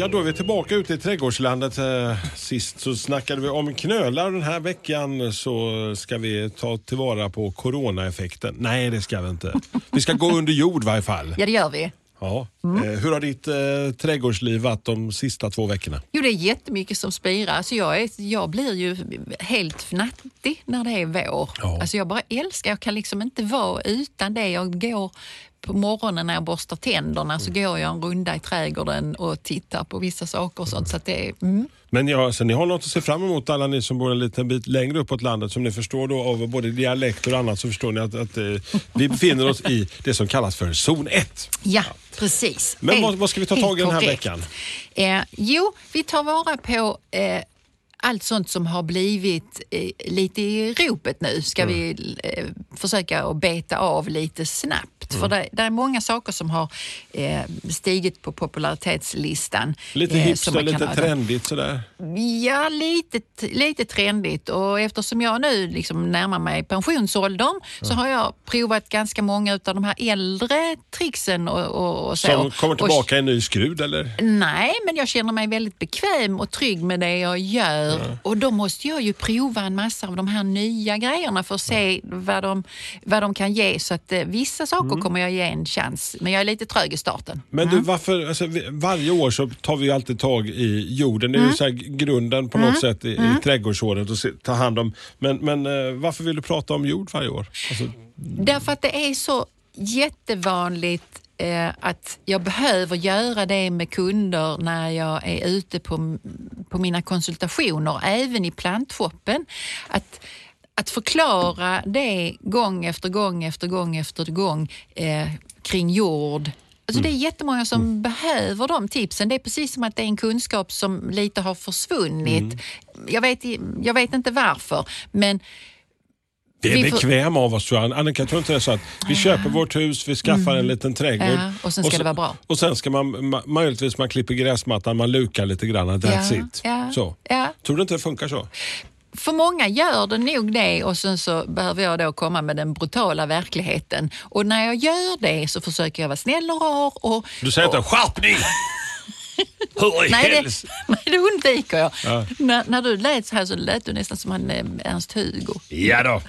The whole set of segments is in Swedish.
Ja, då är vi tillbaka ute i trädgårdslandet. Eh, Sist så snackade vi om knölar. Den här veckan så ska vi ta tillvara på coronaeffekten. Nej, det ska vi inte. Vi ska gå under jord i varje fall. Ja, det gör vi. Ja. Eh, Hur har ditt eh, trädgårdsliv varit de sista två veckorna? Jo, det är jättemycket som spirar. Alltså jag, är, jag blir ju helt fnattig när det är vår. Ja. Alltså jag bara älskar, jag kan liksom inte vara utan det. Jag går på morgonen när jag borstar tänderna så går jag en runda i trädgården och tittar på vissa saker och sånt. Så att det mm. Men ja, så ni har något att se fram emot alla ni som bor en liten bit längre uppåt landet. Som ni förstår då av både dialekter och annat så förstår ni att, att eh, vi befinner oss i det som kallas för zon 1. Ja, precis. Men Helt- vad, vad ska vi ta tag i den här korrekt. veckan? Eh, jo, vi tar vara på eh, allt sånt som har blivit eh, lite i ropet nu. Ska Mm. vi eh, försöka att beta av lite snabbt. Mm. För det, det är många saker som har eh, stigit på popularitetslistan. Lite eh, hipster, lite ha. trendigt sådär. Ja, lite, lite trendigt. Och eftersom jag nu liksom närmar mig pensionsåldern så har jag provat ganska många av de här äldre tricksen och, och, och så. Som kommer Och- tillbaka i en ny skrud eller? Nej, men jag känner mig väldigt bekväm och trygg med det jag gör. Och då måste jag ju prova en massa av de här nya grejerna för att se vad, de, vad de kan ge. Så att eh, vissa saker kommer jag ge en chans. Men jag är lite trög i starten. Men du, varför, alltså, varje år så tar vi ju alltid tag i jorden. Det är ju så här grunden på något sätt i, i trädgårdsåret att ta hand om. Men, men eh, varför vill du prata om jord varje år? Alltså, Därför att det är så jättevanligt eh, att jag behöver göra det med kunder när jag är ute på, på mina konsultationer, även i plantshoppen. Att, att förklara det gång efter gång efter gång efter gång eh, kring jord. Alltså Det är jättemånga som behöver de tipsen. Det är precis som att det är en kunskap som lite har försvunnit. Jag, vet, jag vet inte varför, men vi är Vi får- bekväma av oss tror jag. Annika, tror inte det är så att vi köper vårt hus, vi skaffar en liten trädgård. Ja, och sen ska det vara bra. Och sen ska man, ma- möjligtvis man klipper gräsmattan, man lukar lite grann. That's Ja, it. ja, så. ja. Tror du inte det funkar så? För många gör det nog det och sen så behöver jag då komma med den brutala verkligheten. Och när jag gör det så försöker jag vara snäll och rar. Och, Du säger inte skärpning! Hur i nej, det, nej, det undviker jag. Ja. När, när du lät så här så lät du nästan som en eh, Ernst-Hugo. Ja då.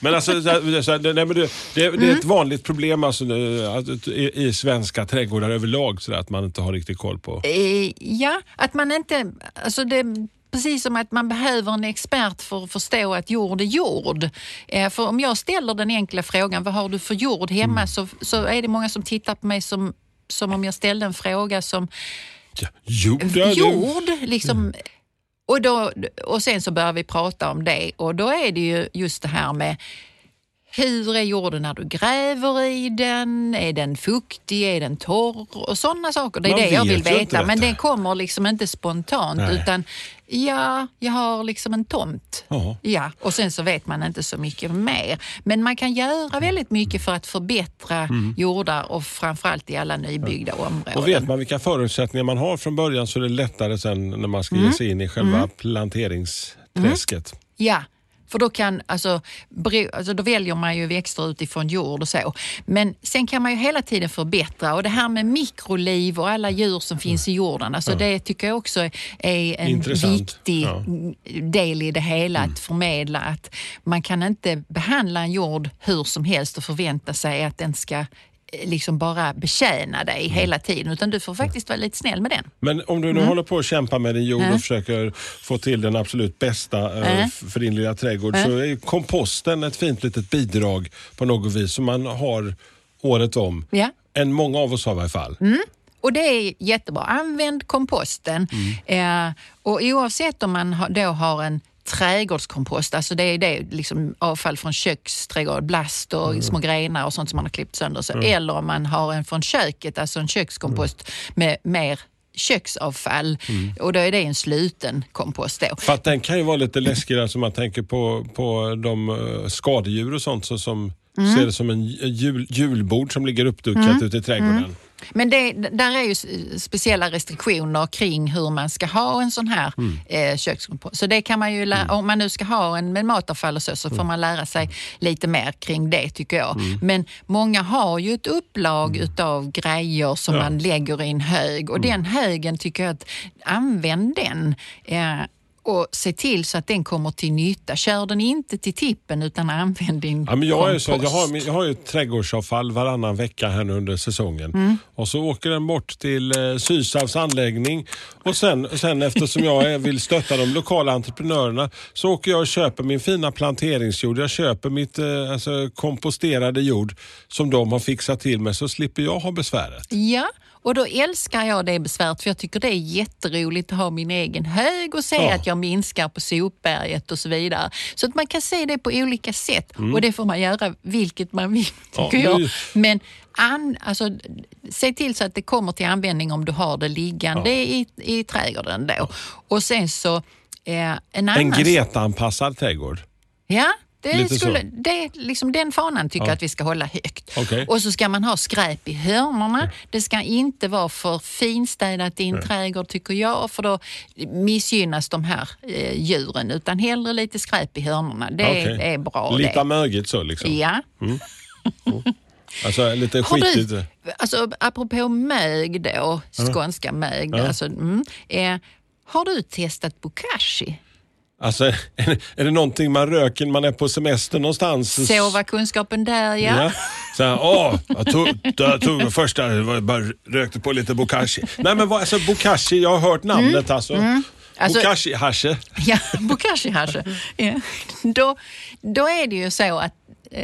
Men alltså, så så nej, men det, det, det är ett vanligt problem alltså, i, i svenska trädgårdar överlag så där, att man inte har riktigt koll på. Eh, ja, att man inte... Alltså det, Precis som att man behöver en expert för att förstå att jord är jord. Eh, för om jag ställer den enkla frågan, vad har du för jord hemma? Så, så är det många som tittar på mig som, som om jag ställde en fråga som Ja, jord. Liksom. Och, då, och sen så börjar vi prata om det och då är det ju just det här med hur är jorden när du gräver i den? Är den fuktig? Är den torr? Och sådana saker. Det är Man det jag vill veta. Men det kommer liksom inte spontant Nej. utan ja, jag har liksom en tomt. Ja. Ja, och sen så vet man inte så mycket mer. Men man kan göra väldigt mycket för att förbättra jordar och framförallt i alla nybyggda områden. Mm. Och vet man vilka förutsättningar man har från början så är det lättare sen när man ska ge Mm. sig in i själva planteringsträsket. Ja, för då kan, alltså, alltså, då väljer man ju växter utifrån jord och så. Men sen kan man ju hela tiden förbättra och det här med mikroliv och alla djur som finns i jorden, alltså, det tycker jag också är en Intressant. viktig Ja. del i det hela. Att förmedla att man kan inte behandla en jord hur som helst och förvänta sig att den ska liksom bara betjäna dig hela tiden utan du får faktiskt vara lite snäll med den. Men om du nu Mm. håller på att kämpa med din jord och försöker få till den absolut bästa eh, Mm. för din lilla trädgård så är ju komposten ett fint litet bidrag på något vis som man har året om. Ja. Än många av oss har i varje fall. Och det är jättebra. Använd komposten. Mm. Eh, och oavsett om man då har en trädgårdskompost, alltså det är det, liksom avfall från köksträdgård, blast och Mm. små grenar och sånt som man har klippt sönder. Så, Eller om man har en från köket, alltså en kökskompost med mer köksavfall och då är det en sluten kompost. Då. För att den kan ju vara lite läskigare alltså man tänker på, på de eh, skadedjur och sånt så som Mm. ser det som en jul, julbord som ligger uppdukat ute i trädgården. Men det, där är ju speciella restriktioner kring hur man ska ha en sån här Mm. eh, kökskompost. Så det kan man ju, lä- om man nu ska ha en med matavfall och så, så Mm. får man lära sig lite mer kring det tycker jag. Mm. Men många har ju ett upplag utav grejer som man lägger i en hög och Mm. den högen tycker jag att, använd den. Eh, och se till så att den kommer till nytta. Kör den inte till tippen utan använd din Ja, men jag, är kompost. så, jag, har, jag har ju trädgårdsavfall varannan vecka här nu under säsongen. Mm. Och så åker den bort till eh, Sysavs anläggning och sen, sen eftersom jag är- vill stötta de lokala entreprenörerna så åker jag och köper min fina planteringsjord. Jag köper mitt eh, alltså, komposterade jord som de har fixat till mig så slipper jag ha besväret. Ja, och då älskar jag det besväret för jag tycker det är jätteroligt att ha min egen hög och se Ja. att jag minskar på sopberget och så vidare. Så att man kan se det på olika sätt och det får man göra vilket man vill Ja, tycker jag. Men an, alltså, se till så att det kommer till användning om du har det liggande i, i trädgården då. Och sen så eh, en annan... En Greta-anpassad trädgård. Ja, det Lite skulle, så. det, liksom den fanan tycker Ja. jag att vi ska hålla högt. Okej. Och så ska man ha skräp i hörnorna. Det ska inte vara för finstädat i en trädgård tycker jag, för då missgynnas de här eh, djuren. Utan hellre lite skräp i hörnorna. Det Okej. är bra Lite det. mögigt så liksom. Ja. Alltså lite skitigt. du, alltså, apropå mög då, skånska mög. Alltså, mm, eh, har du testat bokashi? Alltså, är det, någonting man röker när man är på semester någonstans? Så var kunskapen där ja. Ja. Så här, åh, jag tog, jag tog första, jag bara rökte på lite bokashi. Nej men vad, alltså bokashi, jag har hört namnet alltså. Alltså- bokashi hashe. Ja, bokashi hashe. Ja. Då, då är det ju så att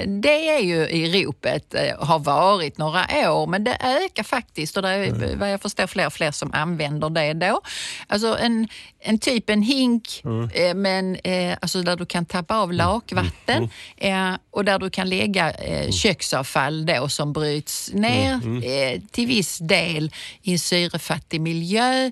det är ju i ropet, eh, har varit några år, men det ökar faktiskt och det är vad jag förstår fler och fler som använder det då. Alltså en, en typ en hink eh, men, eh, alltså där du kan tappa av lakvatten eh, och där du kan lägga eh, köksavfall då som bryts ner eh, till viss del i en syrefattig miljö.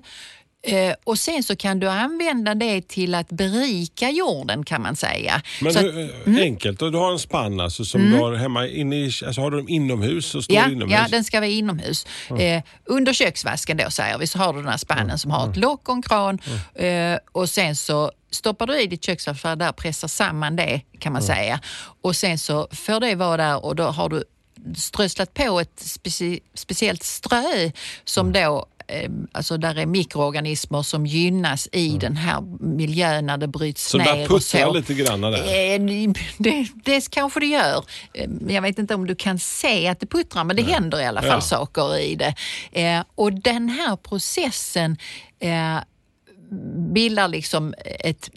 Eh, och sen så kan du använda det till att berika jorden kan man säga. Men så att, hur, enkelt, och du har en spann alltså, som du har hemma inne i, alltså har du dem inomhus och står Ja, inomhus? ja, den ska vara inomhus. Eh, under köksvasken då säger vi så har du den här spannen som har ett lock och en kran. Eh, och sen så stoppar du i ditt köksavfall där, pressar samman det kan man säga. Och sen så får det vara där och då har du strösslat på ett speci- speciellt strö som då eh, Alltså där är mikroorganismer som gynnas i den här miljön när det bryts Så ner. där och puttrar så. lite grann där? Eh, Det, det kanske det gör. Eh, Jag vet inte om du kan se att det puttrar, men det händer i alla fall Ja. saker i det. Eh, Och den här processen eh, bildar liksom ett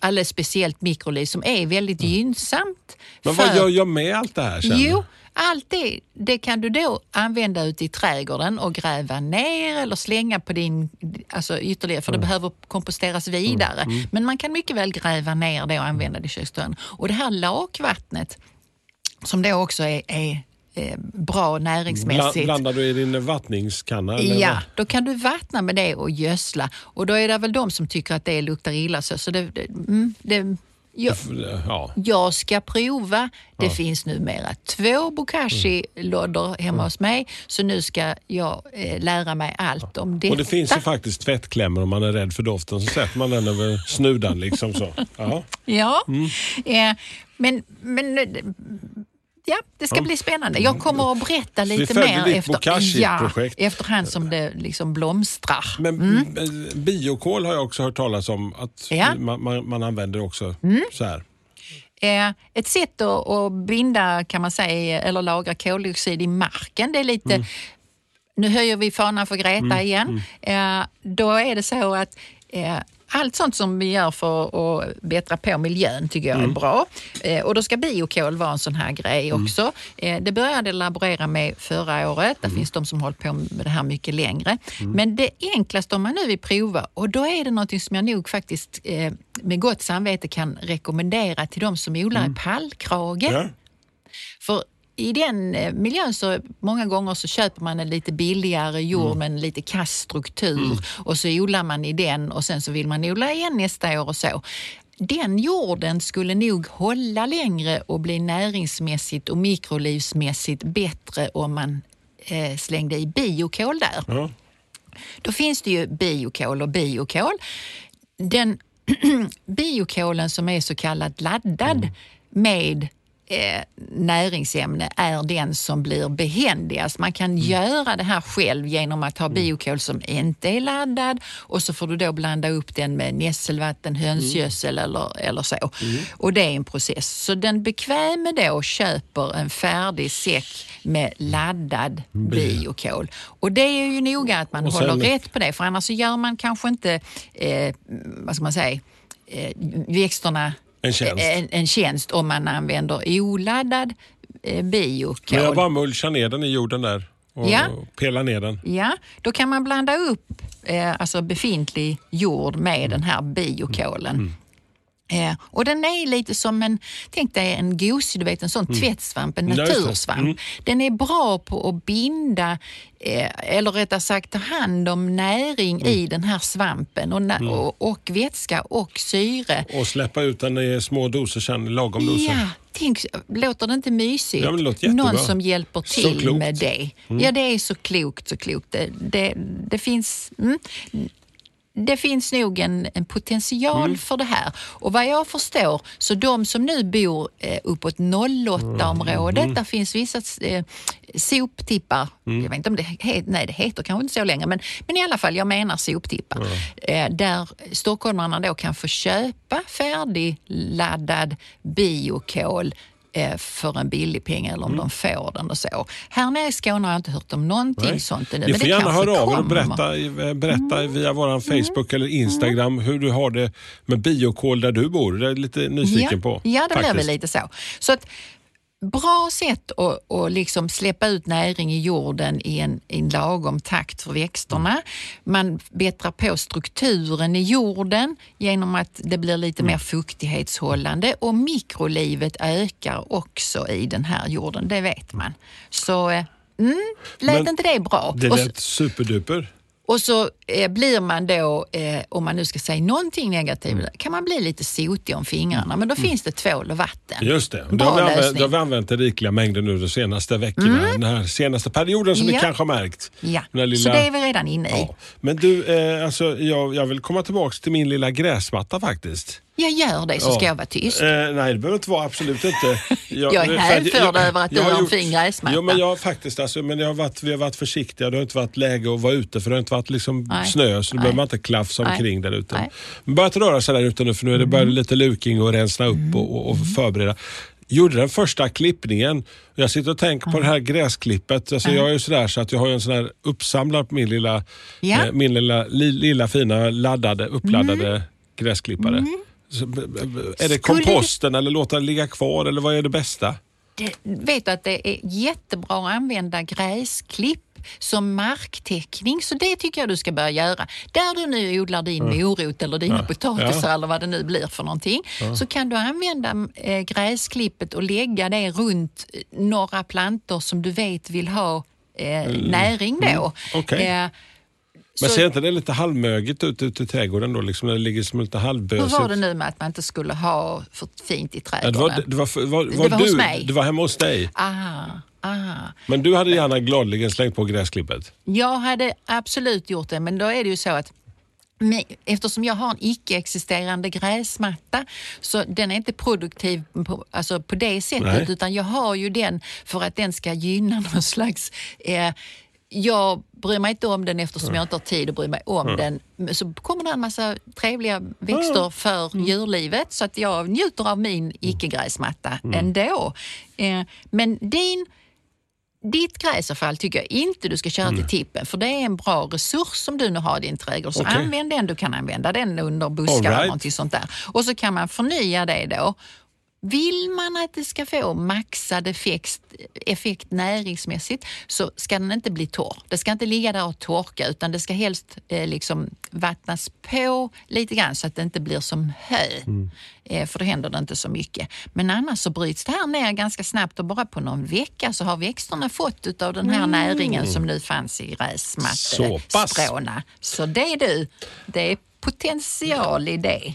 alldeles speciellt mikroliv som är väldigt gynnsamt. Mm. Men för- vad gör jag med allt det här sen? Jo, allt det, det kan du då använda ute i trädgården och gräva ner eller slänga på din alltså ytterligare, för det behöver komposteras vidare. Men man kan mycket väl gräva ner det och använda det i köksdörren. Och det här lakvattnet, som då också är, är eh, bra näringsmässigt. blandar du i din vattningskanna? Eller Ja, då kan du vattna med det och gödsla. Och då är det väl de som tycker att det luktar illa. Så, så det, det, mm, det, jag, Ja. jag ska prova. Det finns numera två bokashi-lådor hemma hos mig. Så nu ska jag eh, lära mig allt om detta. Och det finns ju faktiskt tvättklämmor om man är rädd för doften. Så sätter man den över snudan liksom så. Ja. Ja, Mm. eh, men, men eh, ja, det ska bli spännande. Jag kommer att berätta lite mer efter, bokashi-projekt. efterhand som det liksom blomstrar. Men eh, biokol har jag också hört talas om att Ja. Mm. man, man, man använder också så här. Eh, ett sätt att, att binda kan man säga, eller lagra koldioxid i marken, det är lite Mm. Nu höjer vi fanan för Greta igen. Eh, då är det så att allt sånt som vi gör för att bättra på miljön tycker jag är bra. Eh, och då ska biokol vara en sån här grej också. Eh, det började jag laborera med förra året. Det finns de som hållit på med det här mycket längre. Men det enklaste om man nu vill prova, och då är det något som jag nog faktiskt eh, med gott samvete kan rekommendera till de som odlar i pallkrage. Ja. För i den eh, miljön så många gånger så köper man en lite billigare jord med en lite kass struktur och så odlar man i den och sen så vill man odla igen nästa år och så. Den jorden skulle nog hålla längre och bli näringsmässigt och mikrolivsmässigt bättre om man eh, slängde i biokol där. Ja. Då finns det ju biokol och biokol. Den biokolen som är så kallat laddad med eh, näringsämne är den som blir behändigast. Man kan göra det här själv genom att ha biokol som inte är laddad och så får du då blanda upp den med nässelvatten, hönsgödsel eller, eller så. Och det är en process. Så den bekväme då köper en färdig säck med laddad biokol. Och det är ju noga att man håller rätt på det för annars så gör man kanske inte, eh, vad ska man säga, eh, växterna En tjänst. en, en tjänst om man använder oladdad eh, biokol. Men jag bara mulchar ner den i jorden där och Ja. pelar ner den. Ja, då kan man blanda upp eh, alltså befintlig jord med den här biokolen. Mm. Eh, och den är lite som en, tänk dig en gosig, du vet en sån tvättsvamp, en Mm. Just det. natursvamp. Mm. Den är bra på att binda, eh, eller rättare sagt ta hand om näring Mm. i den här svampen och, na- och, och vätska och syre. Och släppa ut den i små doser sen, lagom doser. Ja, tänk, låter det inte mysigt? Ja, det. Någon som hjälper till med det. Ja, det är så klokt, så klokt. Det, det, det finns... Mm, det finns nog en, en potential Mm. för det här. Och vad jag förstår, så de som nu bor eh, uppåt 08-området, Mm. där finns vissa eh, soptippar. Mm. Jag vet inte om det heter, nej det heter kanske inte så längre, men, men i alla fall, jag menar soptippar. Eh, där stockholmarna då kan få köpa färdigladdad biokol för en billig peng eller om de får den och så. Här nere i Skåne har jag inte hört om någonting Nej. sånt ännu. Ni men får gärna höra av er och berätta, i- berätta via vår Facebook eller Instagram hur du har det med biokol där du bor. Det är jag lite nyfiken ja. på. Ja, det blir faktiskt. väl lite så. Så att, bra sätt att, att liksom släppa ut näring i jorden i en, i en lagom takt för växterna. Man bättrar på strukturen i jorden genom att det blir lite mer fuktighetshållande och mikrolivet ökar också i den här jorden, det vet man. Så eh, mm, lät Men inte det bra? Det lät superduper. Och så eh, blir man då, eh, om man nu ska säga någonting negativt, Mm. kan man bli lite sotig om fingrarna. Men då finns det tvål och vatten. Just det. Bra har, vi använt, det har vi använt i rikliga mängder nu de senaste veckorna. Den här senaste perioden som ni Ja. kanske har märkt. Ja, lilla- så det är vi redan inne i. Ja. Men du, eh, alltså, jag, jag vill komma tillbaka till min lilla gräsmatta faktiskt. Jag gör det så ska jag vara tyst. Eh, nej, det behöver inte vara. Absolut inte. Jag är för hänförd över att du jag har en gjort- fin gräsmatta. Jo, men jag faktiskt, alltså, men jag har varit, vi har varit försiktiga. Det har inte varit läge att vara ute för det har inte varit liksom Nej. snö så då behöver man inte klafsa Nej. omkring där ute. Nej. Mm. Men börjat röra sig där ute nu för nu är det bara lite luking och rensa upp och, och, och förbereda. Gjorde den första klippningen. Jag sitter och tänker på det här gräsklippet. Alltså Jag är ju sådär så att jag har en sån här uppsamlad på min lilla, Ja. eh, min lilla, li, lilla fina laddade, uppladdade gräsklippare. Så, b- b- b- är det Mm. Komposten eller låta den ligga kvar eller vad är det bästa? Det, vet att det är jättebra att använda gräsklipp som marktäckning, så det tycker jag du ska börja göra. Där du nu odlar din morot eller dina potatisar Ja. eller vad det nu blir för någonting, så kan du använda eh, gräsklippet och lägga det runt eh, några plantor som du vet vill ha eh, näring då. Mm. Okej. Eh, Men ser inte det lite halvmögigt ut ute i trädgården då? Liksom, när det ligger som lite hur halvbösigt? var det nu med att man inte skulle ha för fint i Ja, det, trädgården? var, det, var, var, var, Det var du, hos mig. Det var hemma hos dig. Ah, ah. Men du hade gärna gladeligen slängt på gräsklippet. Jag hade absolut gjort det, men då är det ju så att Eftersom jag har en icke-existerande gräsmatta så den är inte produktiv på, alltså på det sättet Nej. utan jag har ju den för att den ska gynna någon slags eh, jag bryr mig inte om den eftersom jag inte har tid att bry mig om den. Men Så kommer det en massa trevliga växter för djurlivet så att jag njuter av min icke-gräsmatta ändå. Eh, men din ditt gräsavfall tycker jag inte du ska köra till tippen för det är en bra resurs som du nu har i din trädgård. Så Mm. Okej. använd den, du kan använda den under buskar right. eller någonting sånt där. Och så kan man förnya det då Vill man att det ska få maxad effekt, effekt näringsmässigt så ska den inte bli torr. Det ska inte ligga där och torka utan det ska helst eh, liksom vattnas på lite grann så att det inte blir som hö. Eh, för då händer det inte så mycket. Men annars så bryts det här ner ganska snabbt och bara på någon vecka så har växterna fått utav den här näringen som nu fanns i gräsmattestråna. Så det du, det är potential i det.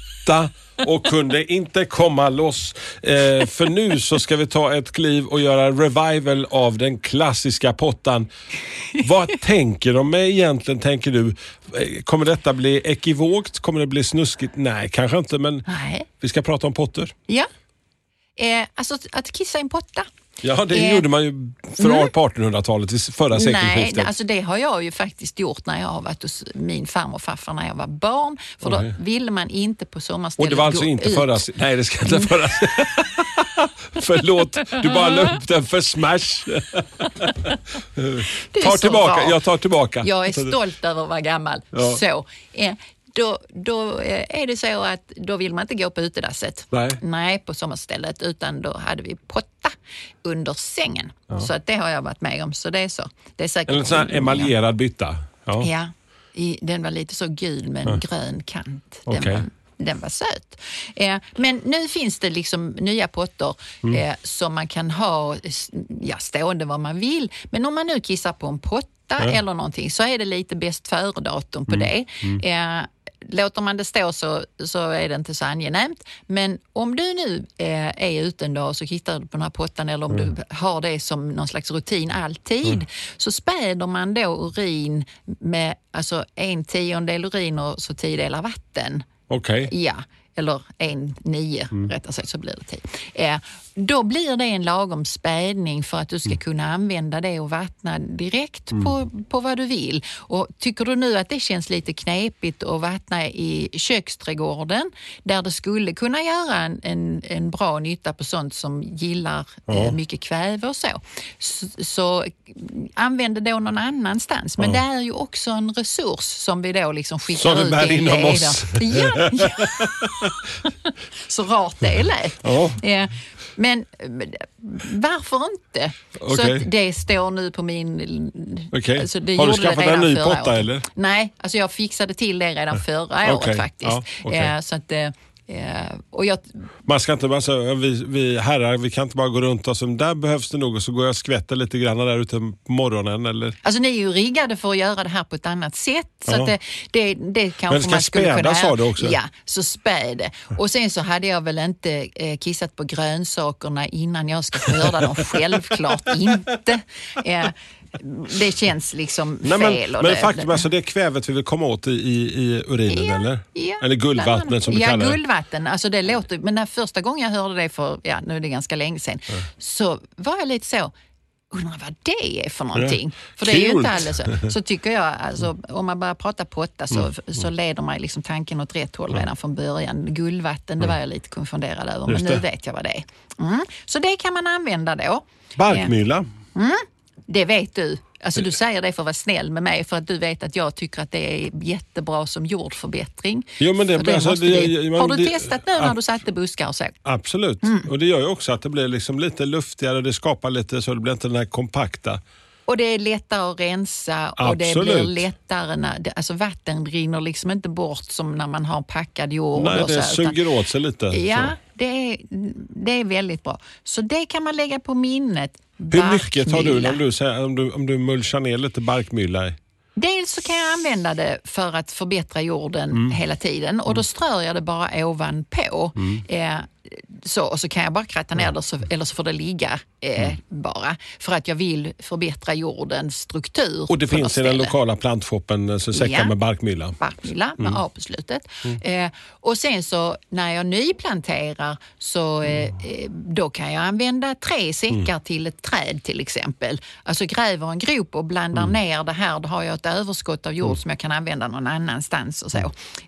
potta och kunde inte komma loss. Eh, för nu så ska vi ta ett kliv och göra revival av den klassiska pottan. Vad tänker de med egentligen, tänker du? Eh, Kommer detta bli ekivokt? Kommer det bli snuskigt? Nej, kanske inte, men Nej. vi ska prata om potter. Ja. Eh, alltså att kissa i en potta. Ja, det Eh, gjorde man ju för på 1800-talet, i förra Nej, sekelskiftet. det- alltså det har jag ju faktiskt gjort när jag har varit hos min farmor och farfar när jag var barn. För då ville man inte på sommarstället Och det var alltså gå inte ut. förra... Nej, det ska inte förra... Förlåt, du bara la upp den för smash. Tar tillbaka, rar. jag tar tillbaka. Jag är stolt över att vara gammal. Ja. Så, eh, då, då eh, är det så att då vill man inte gå på utedasset. Nej. på sommarstället utan då hade vi potta under sängen. Så att det har jag varit med om. Så det är så. Det är säkert en sån här emaljerad bytta. Ja. Ja, i, den var lite så gul med en grön kant. Den, Okej. var, den var söt. Eh, men nu finns det liksom nya potter Mm. eh, som man kan ha ja, stående var man vill. Men om man nu kissar på en potta eller någonting så är det lite bäst före-datum Mm. på det. Eh, Låter man det stå så, så är det inte så angenämt. Men om du nu eh, är ute en dag och så hittar du på den här pottan eller om Mm. du har det som någon slags rutin alltid så späder man då urin med alltså en tiondel urin och så tio delar vatten. Okej. Ja, eller en nio rättare sagt så blir det tio. Eh, då blir det en lagom spädning för att du ska kunna använda det och vattna direkt på, på vad du vill. Och tycker du nu att det känns lite knepigt att vattna i köksträdgården där det skulle kunna göra en, en, en bra nytta på sånt som gillar eh, mycket kväve och så, så, så använd det då någon annanstans. Men det är ju också en resurs som vi då liksom skickar Som vi ut bär i inom leder. oss. Ja, ja. Så rart det lät. Ja. Eh, Men varför inte? Så Okej. att det står nu på min... Okej. Alltså det Har du skaffat en ny potta, året. eller? Nej, alltså jag fixade till det redan förra Okej, året faktiskt. ja. Eh, Så att, eh, jag, Man ska inte bara säga, vi, vi herrar, vi kan inte bara gå runt och så, där behövs det nog och så går jag och skvätter lite grann där ute på morgonen eller? alltså ni är ju riggade för att göra det här på ett annat sätt. Så Ja. det, det, det kanske Men ska man skulle spädas, kunna sa du också? Ja, så späd det. Och sen så hade jag väl inte eh, kissat på grönsakerna innan jag ska skörda dem. Självklart inte. Eh, det känns liksom Nej, fel. men, och men det, faktum är alltså det är kvävet vi vill komma åt i, i, i urinen Ja, eller? ja, eller guldvattnet som du ja, kallar det. guldvatten. Alltså det låter, men den första gången jag hörde det för, ja nu är det ganska länge sedan, så var jag lite så, undrar vad det är för någonting. För det är ju inte alldeles så. Så tycker jag, alltså, om man bara pratar potta så, Mm. så leder man liksom tanken åt rätt håll redan från början. Guldvatten, det var jag lite konfunderad över, Just men nu det. vet jag vad det är. Mm. Så det kan man använda då. Barkmylla. Det vet du. Alltså du säger det för att vara snäll med mig för att du vet att jag tycker att det är jättebra som jordförbättring. Jo, men det- För alltså, det- vi- man- Har du det- testat nu när du satte buskar och så? Absolut. Mm. Och det gör ju också att det blir liksom lite luftigare det skapar lite så det blir inte den här kompakta. Och det är lättare att rensa och det Absolut. blir lättare när, det- alltså vatten rinner liksom inte bort som när man har packad jord. Nej, det så, utan- suger åt sig lite. Ja, så. det är, det är väldigt bra. Så det kan man lägga på minnet. Hur mycket tar du om du, om du, om du mulchar ner lite barkmylla i? Dels så kan jag använda det för att förbättra jorden Mm. hela tiden och då strör jag det bara ovanpå. Mm. Eh, så, och så kan jag bara kratta ner det så, eller så får det ligga eh, Mm. bara. För att jag vill förbättra jordens struktur. Och det finns i den lokala plantshoppen eh, så säckar Ja. med barkmylla. barkmylla med Mm. A på slutet. Eh, och sen så när jag nyplanterar så eh, eh, då kan jag använda tre säckar Mm. till ett träd till exempel. Alltså gräver en grop och blandar Mm. ner det här. Då har jag ett överskott av jord som jag kan använda någon annanstans och så.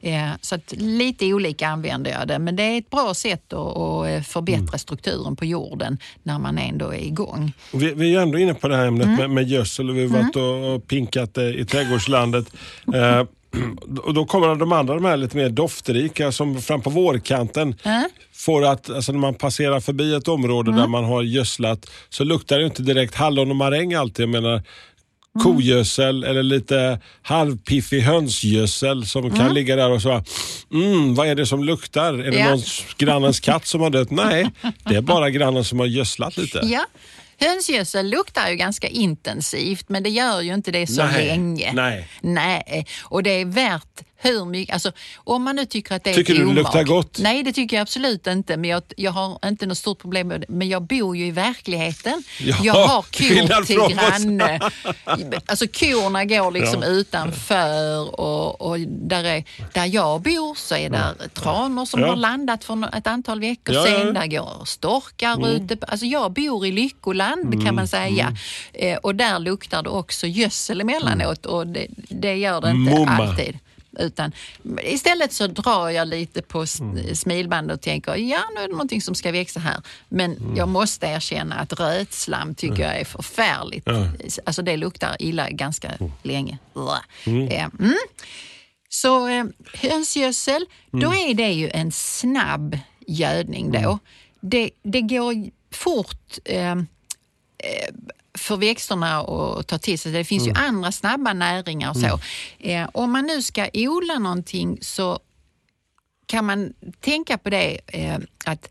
Mm. Eh, så lite olika använder jag det. Men det är ett bra sätt att, att eh, förbättra Mm. strukturen på jorden när man ändå är igång. Och Vi, vi är ändå inne på det här ämnet Mm. med, med gödsel och vi har varit och, och pinkat eh, i trädgårdslandet. Eh, och då kommer de andra, de här lite mer doftrika som fram på vårkanten får att, alltså när man passerar förbi ett område Mm. där man har gödslat så luktar det inte direkt hallon och maräng alltid. Jag menar, Mm. Kogödsel eller lite halvpiffig hönsgödsel som kan Mm. ligga där och så mm, vad är det som luktar? Är det Ja. grannens katt som har dött? Nej, det är bara grannen som har gödslat lite. Ja. Hönsgödsel luktar ju ganska intensivt men det gör ju inte det så Nej, länge. nej. Nej, och det är värt hur mycket, alltså om man nu tycker att det är Tycker du det luktar gott? Nej, det tycker jag absolut inte. Men jag, jag har inte något stort problem med det. Men jag bor ju i verkligheten. Ja, jag har kor till granne. Alltså korna går liksom Ja. utanför och, och där, är, där jag bor så är där tranor som Ja. har landat för ett antal veckor Ja, ja, ja. sedan. Där går storkar Mm. ute. Alltså jag bor i lyckoland Mm, kan man säga. Eh, och där luktar det också gödsel emellanåt och det, det gör det inte Mumma. alltid. Utan istället så drar jag lite på Mm. smilbandet och tänker ja nu är det någonting som ska växa här. Men Mm. jag måste erkänna att rötslam tycker jag är förfärligt. Ja. Alltså det luktar illa ganska länge. Mm. Eh, mm. Så eh, hönsgödsel, då Mm. är det ju en snabb gödning då. Det, det går fort eh, eh, för växterna att ta till sig. Det finns ju andra snabba näringar och så. Eh, om man nu ska odla någonting så kan man tänka på det eh, att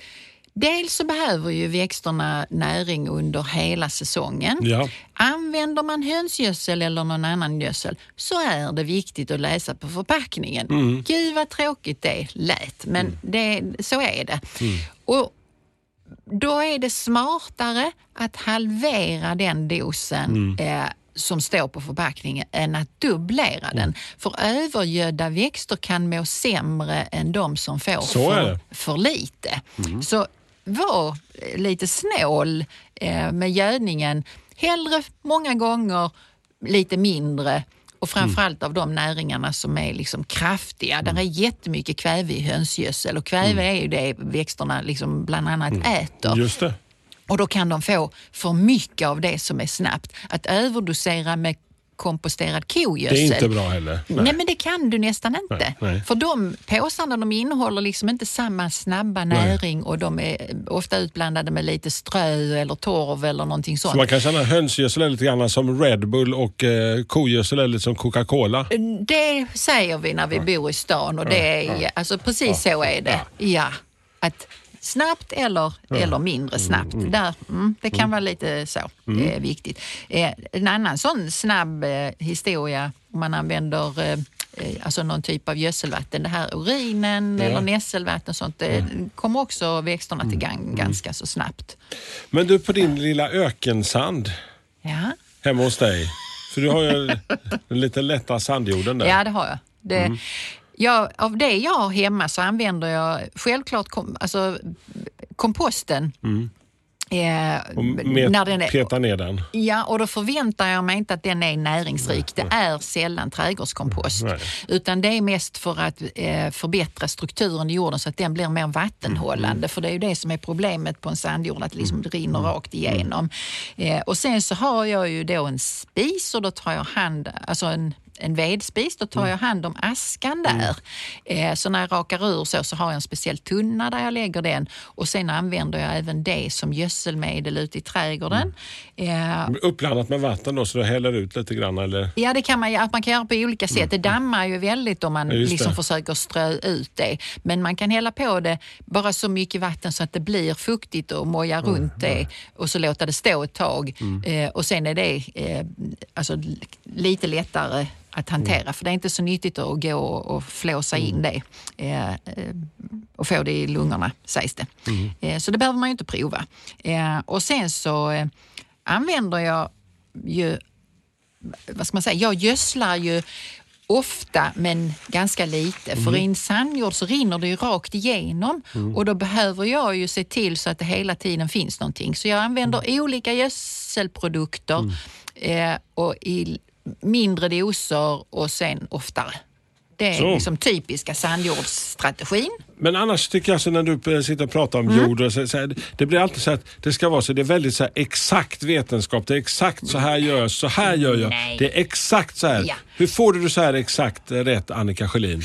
Dels så behöver ju växterna näring under hela säsongen. Ja. Använder man hönsgödsel eller någon annan gödsel så är det viktigt att läsa på förpackningen. Mm. Gud vad tråkigt det lät, men det, så är det. Och då är det smartare att halvera den dosen eh, som står på förpackningen än att dubblera den. För övergödda växter kan må sämre än de som får för, för lite. Så var eh, lite snål eh, med gödningen. Hellre många gånger lite mindre och framförallt av de näringarna som är liksom kraftiga. Där är jättemycket kväve i hönsgödsel och kväve är ju det växterna liksom bland annat äter. Just det. Och då kan de få för mycket av det som är snabbt. Att överdosera med komposterad kogödsel. Det är inte bra heller. Nej. men det kan du nästan inte. Nej, nej. För de påsarna de innehåller liksom inte samma snabba näring och de är ofta utblandade med lite strö eller torv eller någonting sånt. Så man kan känna hönsgödsel är lite grann som Red Bull och eh, kogödsel är lite som Coca-Cola. Det säger vi när vi bor i stan och det är, alltså precis så är det. Ja. Att snabbt eller, eller mindre snabbt. Där, mm, det kan vara lite så. Det är viktigt. Eh, en annan sån snabb eh, historia om man använder eh, alltså någon typ av gödselvatten. Det här urinen Ja. eller nässelvatten och sånt, det kommer också växterna till gang ganska så snabbt. Men du, på din lilla ökensand Ja. hemma hos dig. För du har ju den lite lätta sandjorden där. Ja, det har jag. Det, ja, av det jag har hemma så använder jag självklart kom, alltså, komposten. Eh, Och med, peta ner den. Ja, och då förväntar jag mig inte att den är näringsrik. Det är sällan trädgårdskompost. Nej. Utan det är mest för att eh, förbättra strukturen i jorden så att den blir mer vattenhållande. Mm. För det är ju det som är problemet på en sandjord, att det liksom rinner rakt igenom. Eh, och sen så har jag ju då en spis och då tar jag hand, alltså en en vedspis, då tar jag hand om askan där. Eh, så när jag rakar ur så, så har jag en speciell tunna där jag lägger den och sen använder jag även det som gödselmedel ute i trädgården. Eh, Uppblandat med vatten då så du häller ut lite grann eller? Ja, det kan man, att man kan göra på olika sätt. Det dammar ju väldigt om man Ja, liksom försöker strö ut det. Men man kan hälla på det bara så mycket vatten så att det blir fuktigt och moja runt det och så låta det stå ett tag. Eh, och sen är det eh, alltså, lite lättare att hantera för det är inte så nyttigt att gå och, flåsa in det eh, eh, och få det i lungorna sägs det. Eh, så det behöver man ju inte prova. Eh, och sen så eh, använder jag ju vad ska man säga, jag gödslar ju ofta men ganska lite. För i en sandjord så rinner det ju rakt igenom och då behöver jag ju se till så att det hela tiden finns någonting. Så jag använder olika gödselprodukter eh, och i mindre doser och sen oftare. Det är Så. liksom typiska sandjordsstrategin. Men annars tycker jag så när du eh, sitter och pratar om jord, och så, så det blir alltid så att det ska vara så, det är väldigt så här, exakt vetenskap, det är exakt så här gör jag, så här gör jag. Nej. Det är exakt så här. Ja. Hur får du så här exakt rätt Annika Sjölin?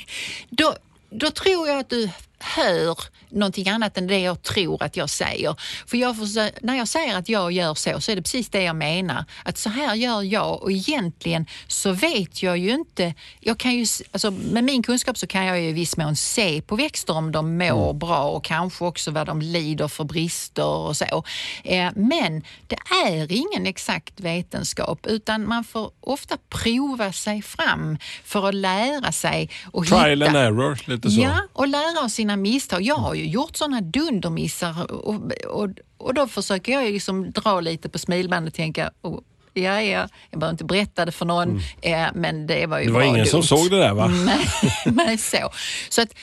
då, då tror jag att du hör någonting annat än det jag tror att jag säger. För jag försö- när jag säger att jag gör så, så är det precis det jag menar. Att så här gör jag och egentligen så vet jag ju inte. Jag kan ju, alltså, med min kunskap så kan jag ju i viss mån se på växter om de mår bra och kanske också vad de lider för brister och så. Eh, men det är ingen exakt vetenskap utan man får ofta prova sig fram för att lära sig och Trial hitta. and error, lite så. Ja, och lära av sina misstag. Jag har ju gjort sådana dundermissar och, och, och då försöker jag liksom dra lite på smilbandet och tänka oh, Ja, ja, jag behöver inte berätta det för någon, eh, men det var ju Mm. Det var ingen som dumt. såg det där va? Nej, nej, så. Så att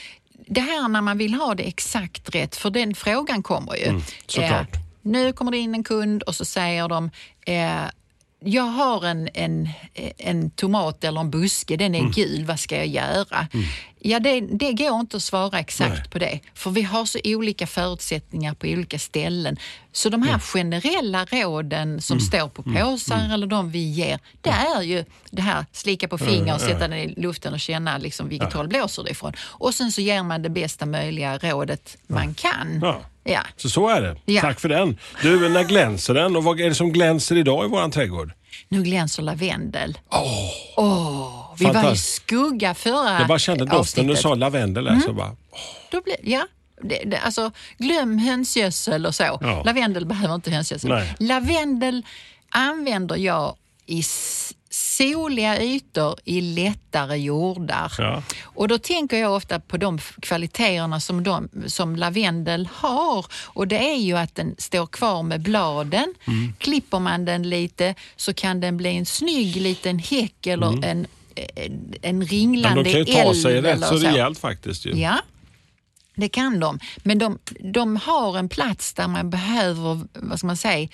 det här när man vill ha det exakt rätt, för den frågan kommer ju. Mm, såklart. Eh, nu kommer det in en kund och så säger de eh, jag har en, en, en tomat eller en buske, den är Mm. gul, vad ska jag göra? Ja, det, det går inte att svara exakt Nej. på det, för vi har så olika förutsättningar på olika ställen. Så de här Mm. generella råden som står på påsar eller de vi ger, det är ju det här slicka på finger och sätta den i luften och känna liksom vilket håll blåser det ifrån. Och sen så ger man det bästa möjliga rådet man kan. Ja. Ja. Så så är det. Ja. Tack för den. Du, när glänser den och vad är det som glänser idag i våran trädgård? Nu glänser lavendel. Åh, vi var i skugga förra Jag bara kände doften, du avsnittet. sa lavendel Mm. så bara, Då blir, ja, det, det, alltså, glöm hönsgödsel och så. Ja. Lavendel behöver inte hönsgödsel. Nej. Lavendel använder jag i soliga ytor i lättare jordar. Ja. Och då tänker jag ofta på de kvaliteterna som, de, som lavendel har. Och det är ju att den står kvar med bladen. Mm. Klipper man den lite så kan den bli en snygg liten häck eller en, en, en Mm. men ringlande de kan ju ta sig rätt så. rejält faktiskt. Ju. Ja, det kan de. Men de, de har en plats där man behöver, vad ska man säga,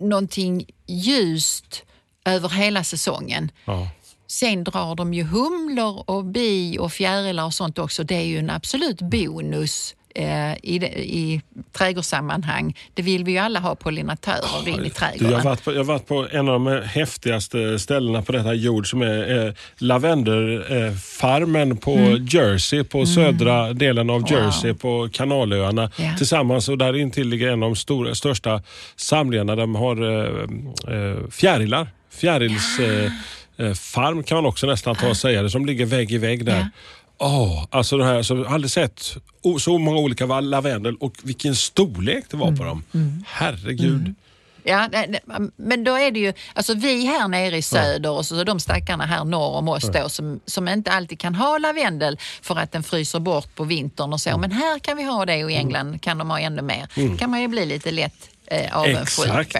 någonting ljust över hela säsongen. Ja. Sen drar de ju humlor och bi och fjärilar och sånt också. Det är ju en absolut bonus eh, i, i trädgårdssammanhang. Det vill vi ju alla ha pollinatörer in i Du, jag, trädgården. har varit på, jag har varit på en av de häftigaste ställena på detta jord som är eh, lavenderfarmen på Jersey, på södra delen av Jersey på Kanalöarna Ja. tillsammans och där intill ligger en av de stora, största samlingarna. De har eh, eh, fjärilar. Fjärils eh, eh, farm kan man också nästan ta och säga det, som ligger vägg i vägg där. Åh, alltså det här, så jag har aldrig sett så många olika lavendel och vilken storlek det var på dem. Herregud. Ja, nej, nej, men då är det ju, alltså vi här nere i söder och så de stackarna här norr om oss då som, som inte alltid kan ha lavendel för att den fryser bort på vintern och så. Mm. Men här kan vi ha det och i England kan de ha ännu mer. Kan man ju bli lite lätt eh, avundsjuk på.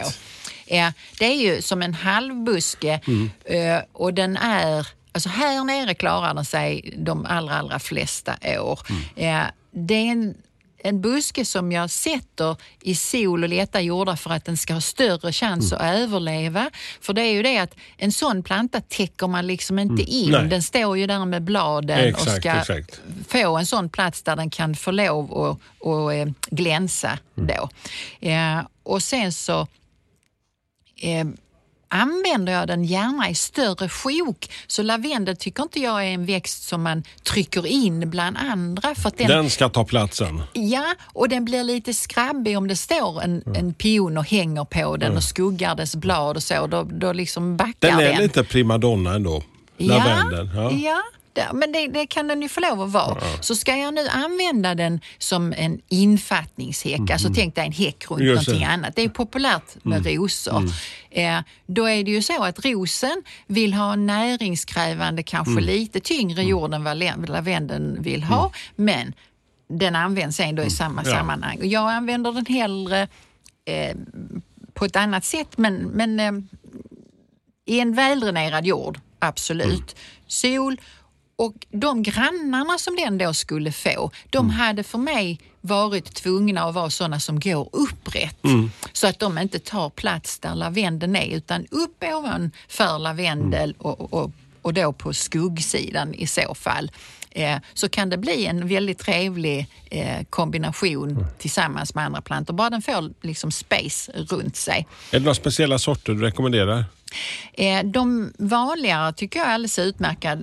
Ja, det är ju som en halvbuske Mm. eh, och den är, alltså här nere klarar den sig de allra, allra flesta år. Mm. Ja, det är en, en buske som jag sätter i sol och lätta jordar för att den ska ha större chans Mm. att överleva. För det är ju det att en sån planta täcker man liksom inte in. Mm. Nej. Den står ju där med bladen och Exakt, ska exakt. få en sån plats där den kan få lov att och, eh, glänsa Mm. då. Eh, och sen så eh, använder jag den gärna i större sjok. Så lavendel tycker inte jag är en växt som man trycker in bland andra. För den, Den ska ta platsen. Ja, och den blir lite skrabbig om det står en, Mm. en pion och hänger på den och skuggar dess blad och så. Då, då liksom backar Den den. är lite primadonna ändå. Lavendeln. Ja, Ja. ja. Det- men det, det kan den ju få lov att vara. Så ska jag nu använda den som en infattningshäck, alltså tänk dig en häck runt. Just det. Mm. någonting annat. Det är populärt med rosor. Eh, då är det ju så att rosen vill ha näringskrävande, kanske Mm. lite tyngre jord än vad la- lavendeln vill ha. Men den används ändå i samma Mm. Ja. sammanhang. Jag använder den hellre eh, på ett annat sätt, men, men eh, i en väldränerad jord, absolut. Mm. Sol och de grannarna som den då skulle få, de Mm. hade för mig varit tvungna att vara sådana som går upprätt. Mm. Så att de inte tar plats där lavendeln är utan upp ovanför lavendel Mm. och, och, och då på skuggsidan i så fall. Eh, så kan det bli en väldigt trevlig eh, kombination Mm. tillsammans med andra plantor. Bara den får liksom space runt sig. Är det några speciella sorter du rekommenderar? Eh, De vanligare tycker jag är alldeles utmärkta.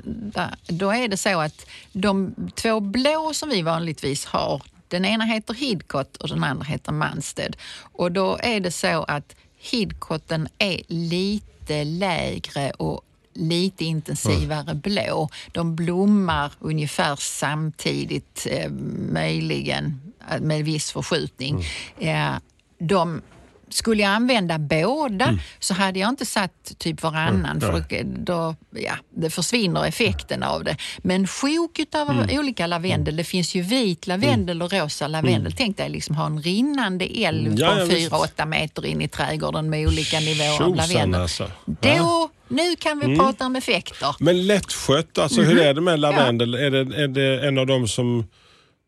Då är det så att de två blå som vi vanligtvis har, den ena heter Hidcot och den andra heter Mansted. Och då är det så att Hidcoten är lite lägre och lite intensivare blå. De blommar ungefär samtidigt, eh, möjligen eh, med viss förskjutning. Eh, de skulle jag använda båda så hade jag inte satt typ varannan för då, då ja, det försvinner effekten av det. Men sjok av olika lavendel, det finns ju vit lavendel och rosa lavendel. Tänk dig liksom ha en rinnande Ja, på ja, visst. 4-8 meter in i trädgården med olika nivåer av lavendel. alltså. Då, nu kan vi prata om effekter. Men lättskött, alltså Mhm. hur är det med lavendel? Är, det, är det en av dem som...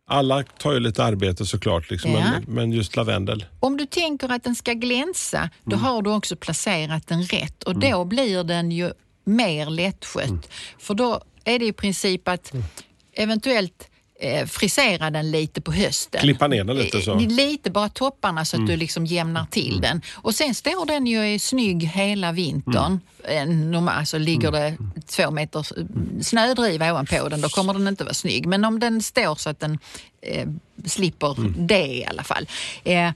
Alla tar ju lite arbete såklart, liksom, Ja. men, men just lavendel. Om du tänker att den ska glänsa, då har du också placerat den rätt och då blir den ju mer lättskött. För då är det i princip att eventuellt eh, frisera den lite på hösten. Klippa ner den lite så. Eh, Lite bara topparna så att du liksom jämnar till den. Och sen står den ju snygg hela vintern. Normal, alltså ligger det två meter snödriva ovanpå den, då kommer den inte vara snygg. Men om den står så att den eh, slipper det i alla fall. Eh,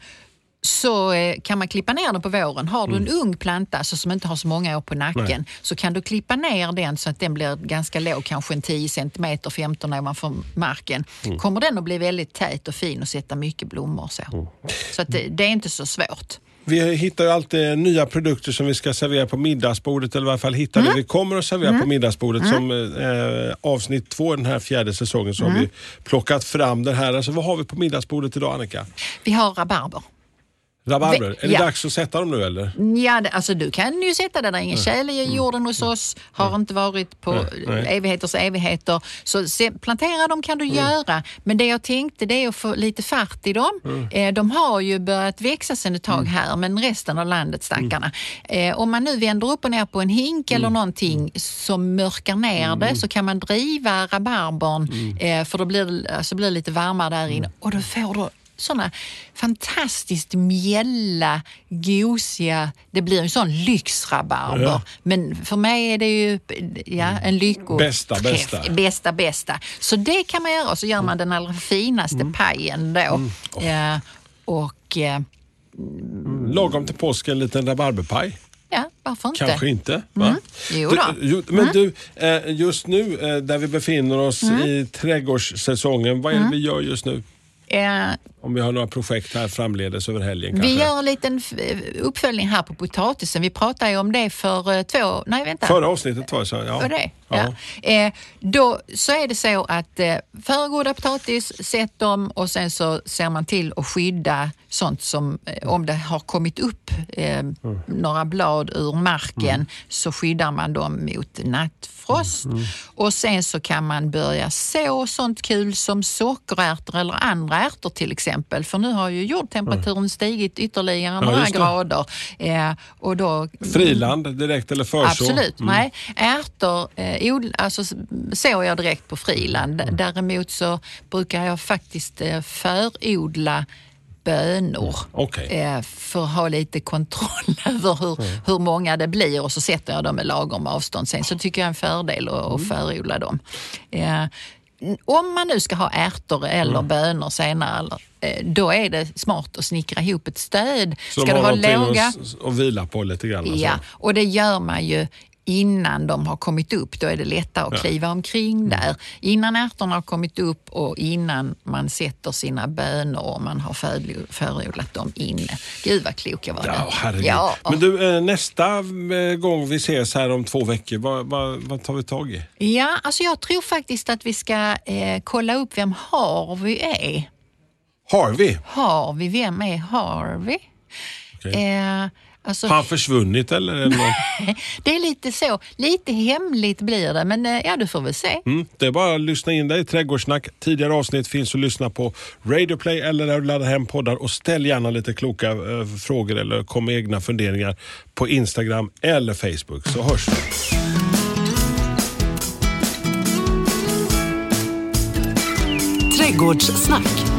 så eh, kan man klippa ner den på våren. Har du en ung planta alltså, som inte har så många år på nacken så kan du klippa ner den så att den blir ganska låg, kanske en 10 cm, 15 ovanför marken. Kommer den att bli väldigt tät och fin och sätta mycket blommor så. Så att det, det är inte så svårt. Vi hittar ju alltid nya produkter som vi ska servera på middagsbordet eller i alla fall hittar det vi kommer att servera på middagsbordet. Som eh, avsnitt två i den här fjärde säsongen så har vi plockat fram den här. Alltså, vad har vi på middagsbordet idag Annika? Vi har rabarber. Rabarber. Är det ja. dags att sätta dem nu eller? Ja, alltså du kan ju sätta det där, ingen tjäle i jorden hos oss, har inte varit på nej. evigheters evigheter. Så se, plantera dem kan du göra, men det jag tänkte det är att få lite fart i dem. Eh, de har ju börjat växa sedan ett tag här, men resten av landet stackarna. Eh, om man nu vänder upp och ner på en hink eller någonting som mörkar ner det så kan man driva rabarbern, eh, för då blir det, alltså blir lite varmare där inne. Och då får du såna fantastiskt mjälla, gosiga, det blir en sån lyxrabarber. Ja. Men för mig är det ju ja, en lycko... Bästa, bästa. Bästa, bästa. Så det kan man göra och så gör man den allra finaste Mm. pajen då. Ja, och eh, Lagom till påsk en liten rabarberpaj. ja, varför inte? Kanske inte. Va? Mm. Jo då. Du, jo, men du, eh, just nu eh, där vi befinner oss i trädgårdssäsongen, vad är det vi gör just nu? Eh, Om vi har några projekt här framledes över helgen kanske? vi gör en liten f- uppföljning här på potatisen. Vi pratade ju om det för eh, två... Nej, vänta. Förra avsnittet var det så. Ja. Var det? Ja. Ja. Eh, då så är det så att eh, föregådda potatis, sätt dem och sen så ser man till att skydda sånt som, eh, om det har kommit upp eh, några blad ur marken så skyddar man dem mot nattfrost. Och sen så kan man börja så sånt kul som sockerärtor eller andra ärtor till exempel. För nu har ju jordtemperaturen stigit ytterligare några just det. grader. Eh, och då Friland direkt eller förså? Absolut. Mm. Nej, ärtor alltså, sår jag direkt på friland. Mm. Däremot så brukar jag faktiskt eh, förodla bönor. Okej. Eh, för att ha lite kontroll över hur, hur många det blir och så sätter jag dem med lagom avstånd. Sen så tycker jag är en fördel att, att förodla dem. Eh, om man nu ska ha ärtor eller bönor senare, då är det smart att snickra ihop ett stöd. Så ska du ha låga... s- att vila på lite grann. alltså. Ja, och det gör man ju innan de har kommit upp. Då är det lättare att kliva omkring där. Innan ärtorna har kommit upp och innan man sätter sina bönor och man har för- förodlat dem inne. Gud vad klok jag var Ja, där. Ja, Men du, eh, nästa eh, gång vi ses här om två veckor, vad, vad, vad tar vi tag i? ja, alltså jag tror faktiskt att vi ska eh, kolla upp vem Harvey är. Harvey, Harvey, vem är Harvey? Okej. Eh, alltså, har han försvunnit eller? är det någon- det är lite så, lite hemligt blir det, men eh, ja, du får väl se. Mm, det är bara att lyssna in dig. Trädgårdssnack. Tidigare avsnitt finns att lyssna på Radio Play eller där du laddar hem poddar. Och ställ gärna lite kloka eh, frågor eller kom med egna funderingar på Instagram eller Facebook. Så hörs vi. Trädgårdssnack.